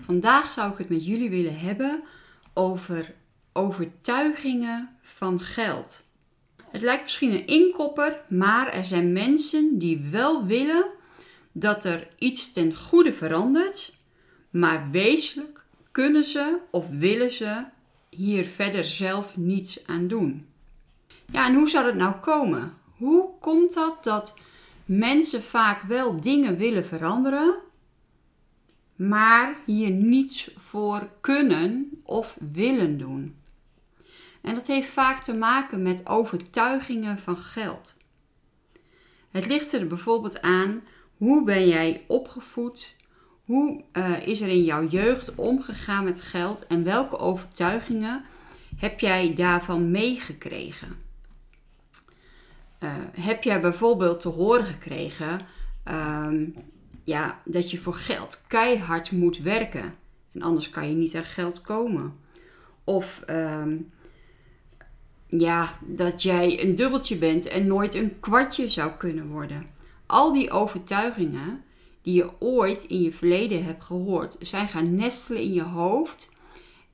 Vandaag zou ik het met jullie willen hebben over overtuigingen van geld. Het lijkt misschien een inkopper, maar er zijn mensen die wel willen dat er iets ten goede verandert, maar wezenlijk kunnen ze of willen ze hier verder zelf niets aan doen. Ja, en hoe zou dat nou komen? Hoe komt dat dat mensen vaak wel dingen willen veranderen, maar hier niets voor kunnen of willen doen. En dat heeft vaak te maken met overtuigingen van geld. Het ligt er bijvoorbeeld aan hoe ben jij opgevoed, hoe uh, is er in jouw jeugd omgegaan met geld en welke overtuigingen heb jij daarvan meegekregen. Uh, heb jij bijvoorbeeld te horen gekregen uh, ja, dat je voor geld keihard moet werken. En anders kan je niet aan geld komen. Of ehm, ja, dat jij een dubbeltje bent en nooit een kwartje zou kunnen worden. Al die overtuigingen die je ooit in je verleden hebt gehoord, zijn gaan nestelen in je hoofd.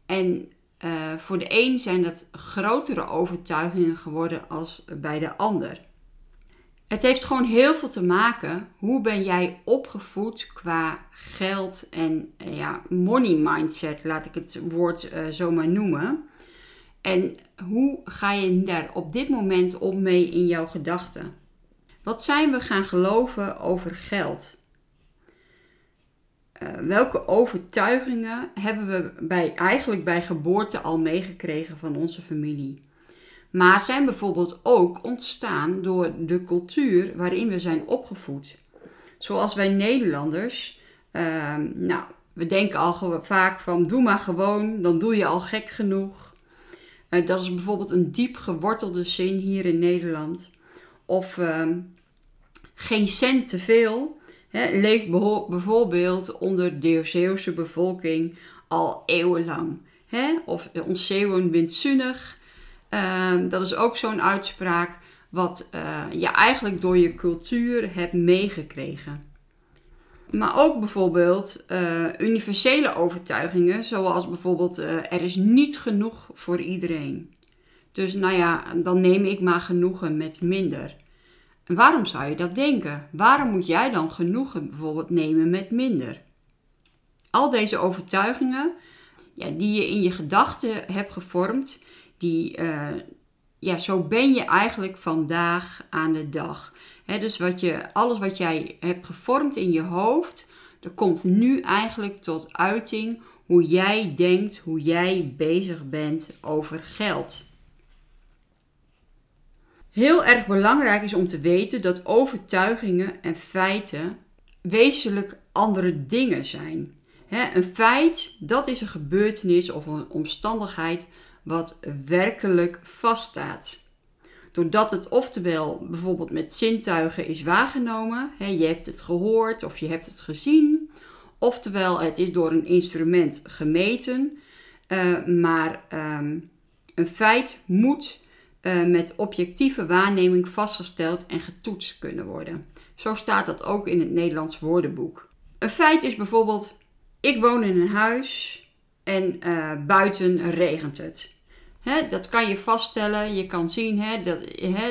En uh, voor de een zijn dat grotere overtuigingen geworden als bij de ander. Het heeft gewoon heel veel te maken. Hoe ben jij opgevoed qua geld en eh, ja, money mindset, laat ik het woord uh, zo maar noemen. En hoe ga je daar op dit moment om mee in jouw gedachten? Wat zijn we gaan geloven over geld? Uh, welke overtuigingen hebben we bij, eigenlijk bij geboorte al meegekregen van onze familie? Maar zijn bijvoorbeeld ook ontstaan door de cultuur waarin we zijn opgevoed. Zoals wij Nederlanders, uh, nou, we denken al vaak van doe maar gewoon, dan doe je al gek genoeg. Uh, dat is bijvoorbeeld een diep gewortelde zin hier in Nederland. Of uh, geen cent te veel. Leeft bijvoorbeeld onder de Zeeuwse bevolking al eeuwenlang. Hè? Of ons Zeeuwen windzinnig. Um, dat is ook zo'n uitspraak wat uh, je eigenlijk door je cultuur hebt meegekregen. Maar ook bijvoorbeeld uh, universele overtuigingen, zoals bijvoorbeeld uh, er is niet genoeg voor iedereen. Dus nou ja, dan neem ik maar genoegen met minder. En waarom zou je dat denken? Waarom moet jij dan genoegen bijvoorbeeld nemen met minder? Al deze overtuigingen ja, die je in je gedachten hebt gevormd, die, uh, ja, zo ben je eigenlijk vandaag aan de dag. dus wat je, alles wat jij hebt gevormd in je hoofd, dat komt nu eigenlijk tot uiting hoe jij denkt, hoe jij bezig bent over geld. Heel erg belangrijk is om te weten dat overtuigingen en feiten wezenlijk andere dingen zijn. een feit, dat is een gebeurtenis of een omstandigheid wat werkelijk vaststaat. Doordat het oftewel bijvoorbeeld met zintuigen is waargenomen, hè, je hebt het gehoord of je hebt het gezien, oftewel het is door een instrument gemeten, uh, maar um, een feit moet uh, met objectieve waarneming vastgesteld en getoetst kunnen worden. Zo staat dat ook in het Nederlands woordenboek. Een feit is bijvoorbeeld: ik woon in een huis en uh, buiten regent het dat kan je vaststellen. Je kan zien dat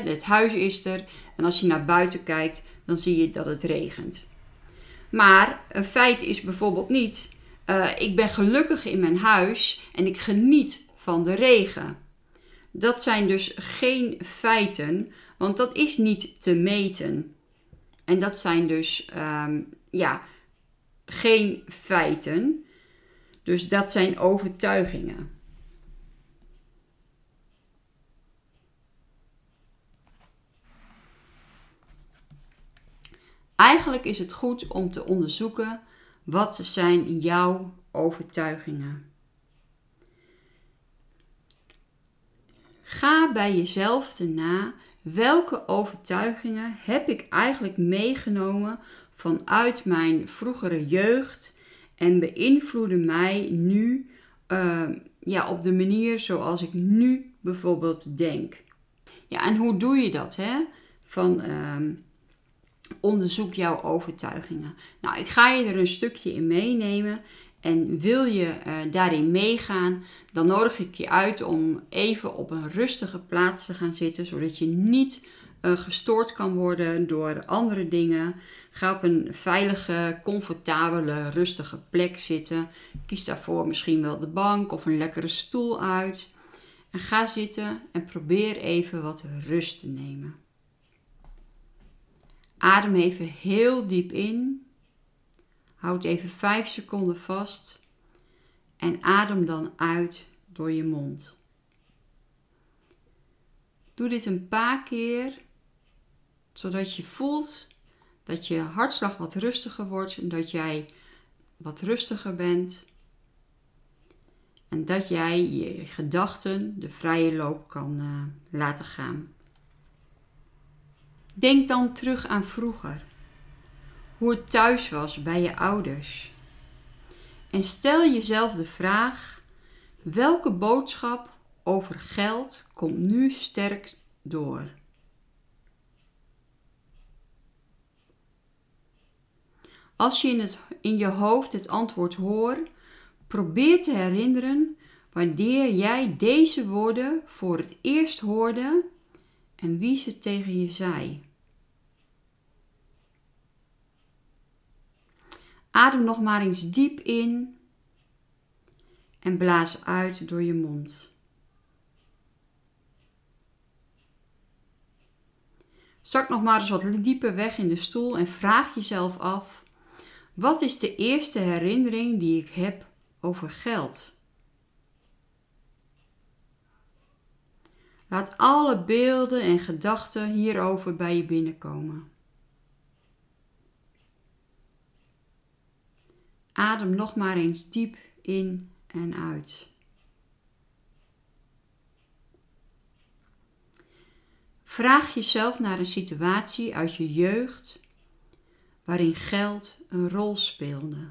het huis is er. En als je naar buiten kijkt, dan zie je dat het regent. Maar een feit is bijvoorbeeld niet: uh, ik ben gelukkig in mijn huis en ik geniet van de regen. Dat zijn dus geen feiten, want dat is niet te meten. En dat zijn dus um, ja, geen feiten. Dus dat zijn overtuigingen. Eigenlijk is het goed om te onderzoeken wat zijn jouw overtuigingen. Ga bij jezelf na welke overtuigingen heb ik eigenlijk meegenomen vanuit mijn vroegere jeugd en beïnvloeden mij nu ehm, ja, op de manier zoals ik nu bijvoorbeeld denk. Ja, en hoe doe je dat? Hè? Van ehm, onderzoek jouw overtuigingen. Nou, ik ga je er een stukje in meenemen. En wil je uh, daarin meegaan, dan nodig ik je uit om even op een rustige plaats te gaan zitten, zodat je niet uh, gestoord kan worden door andere dingen. Ga op een veilige, comfortabele, rustige plek zitten. Kies daarvoor misschien wel de bank of een lekkere stoel uit. En ga zitten en probeer even wat rust te nemen. Adem even heel diep in. Houd even 5 seconden vast. En adem dan uit door je mond. Doe dit een paar keer, zodat je voelt dat je hartslag wat rustiger wordt en dat jij wat rustiger bent. En dat jij je gedachten de vrije loop kan uh, laten gaan. Denk dan terug aan vroeger. Hoe het thuis was bij je ouders. En stel jezelf de vraag: welke boodschap over geld komt nu sterk door? Als je in, het, in je hoofd het antwoord hoort, probeer te herinneren wanneer jij deze woorden voor het eerst hoorde en wie ze tegen je zei. Adem nog maar eens diep in en blaas uit door je mond. Zak nog maar eens wat dieper weg in de stoel en vraag jezelf af: wat is de eerste herinnering die ik heb over geld? Laat alle beelden en gedachten hierover bij je binnenkomen. Adem nog maar eens diep in en uit. Vraag jezelf naar een situatie uit je jeugd waarin geld een rol speelde.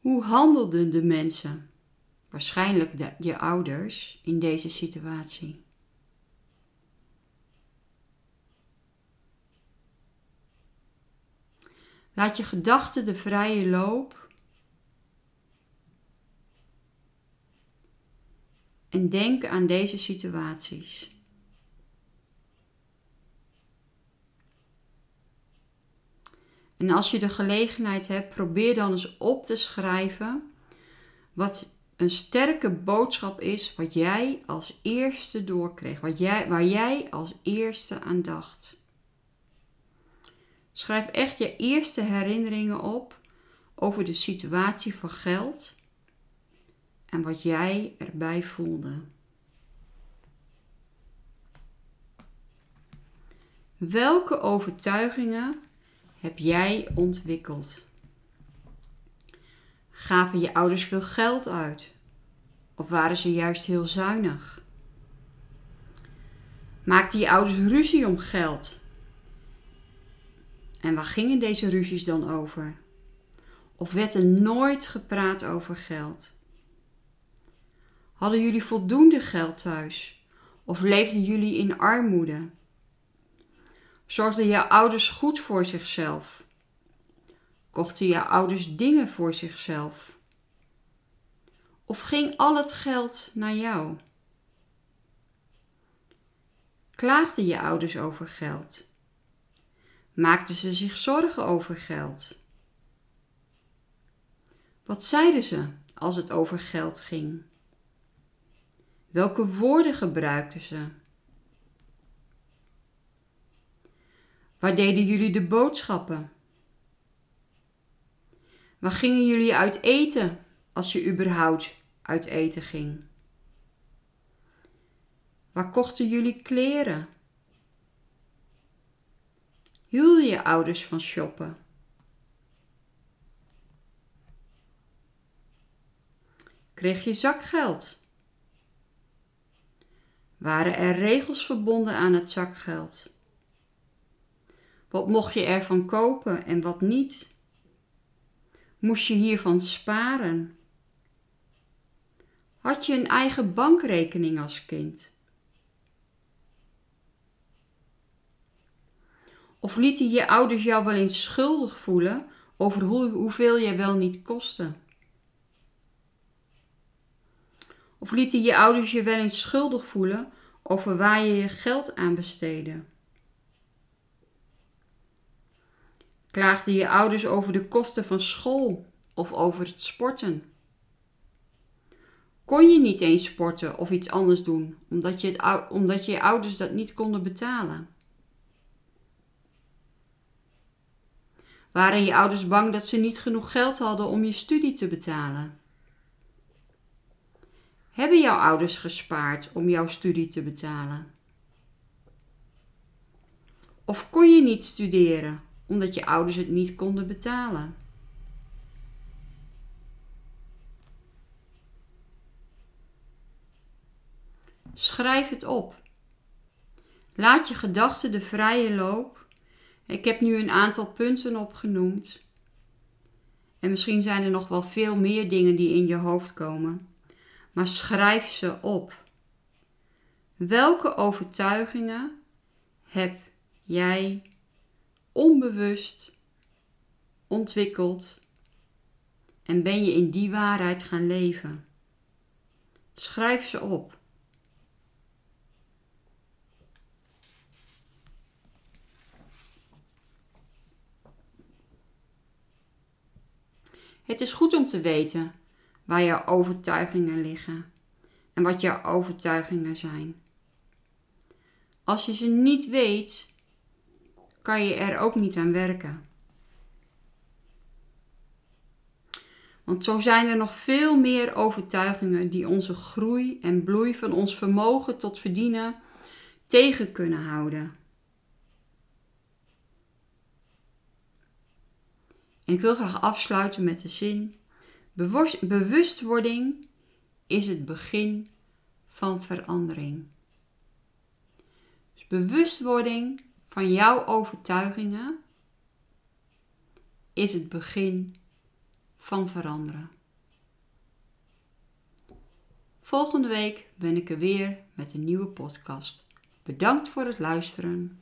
Hoe handelden de mensen, waarschijnlijk je ouders, in deze situatie? Laat je gedachten de vrije loop. En denk aan deze situaties. En als je de gelegenheid hebt, probeer dan eens op te schrijven wat een sterke boodschap is wat jij als eerste doorkreeg, wat jij, waar jij als eerste aan dacht. Schrijf echt je eerste herinneringen op over de situatie van geld en wat jij erbij voelde. Welke overtuigingen heb jij ontwikkeld? Gaven je ouders veel geld uit? Of waren ze juist heel zuinig? Maakten je ouders ruzie om geld? En waar gingen deze ruzies dan over? Of werd er nooit gepraat over geld? Hadden jullie voldoende geld thuis? Of leefden jullie in armoede? Zorgden je ouders goed voor zichzelf? Kochten je ouders dingen voor zichzelf? Of ging al het geld naar jou? Klaagden je ouders over geld? Maakten ze zich zorgen over geld? Wat zeiden ze als het over geld ging? Welke woorden gebruikten ze? Waar deden jullie de boodschappen? Waar gingen jullie uit eten als je überhaupt uit eten ging? Waar kochten jullie kleren? Hielden je ouders van shoppen? Kreeg je zakgeld Waren er regels verbonden aan het zakgeld? Wat mocht je ervan kopen en wat niet? Moest je hiervan sparen? Had je een eigen bankrekening als kind? Of lieten je ouders jou wel eens schuldig voelen over hoe, hoeveel jij wel niet kostte? Of lieten je ouders je wel eens schuldig voelen over waar je je geld aan besteedde? Klaagden je ouders over de kosten van school of over het sporten? Kon je niet eens sporten of iets anders doen omdat je, het, omdat je ouders dat niet konden betalen? Waren je ouders bang dat ze niet genoeg geld hadden om je studie te betalen? Hebben jouw ouders gespaard om jouw studie te betalen? Of kon je niet studeren omdat je ouders het niet konden betalen? Schrijf het op. Laat je gedachten de vrije loop. Ik heb nu een aantal punten opgenoemd. En misschien zijn er nog wel veel meer dingen die in je hoofd komen maar schrijf ze op. Welke overtuigingen heb jij onbewust ontwikkeld en ben je in die waarheid gaan leven? Schrijf ze op. Het is goed om te weten waar jouw overtuigingen liggen en wat jouw overtuigingen zijn. Als je ze niet weet, kan je er ook niet aan werken. Want zo zijn er nog veel meer overtuigingen die onze groei en bloei van ons vermogen tot verdienen tegen kunnen houden. En ik wil graag afsluiten met de zin: Bewustwording is het begin van verandering. Dus bewustwording van jouw overtuigingen is het begin van veranderen. Volgende week ben ik er weer met een nieuwe podcast. Bedankt voor het luisteren.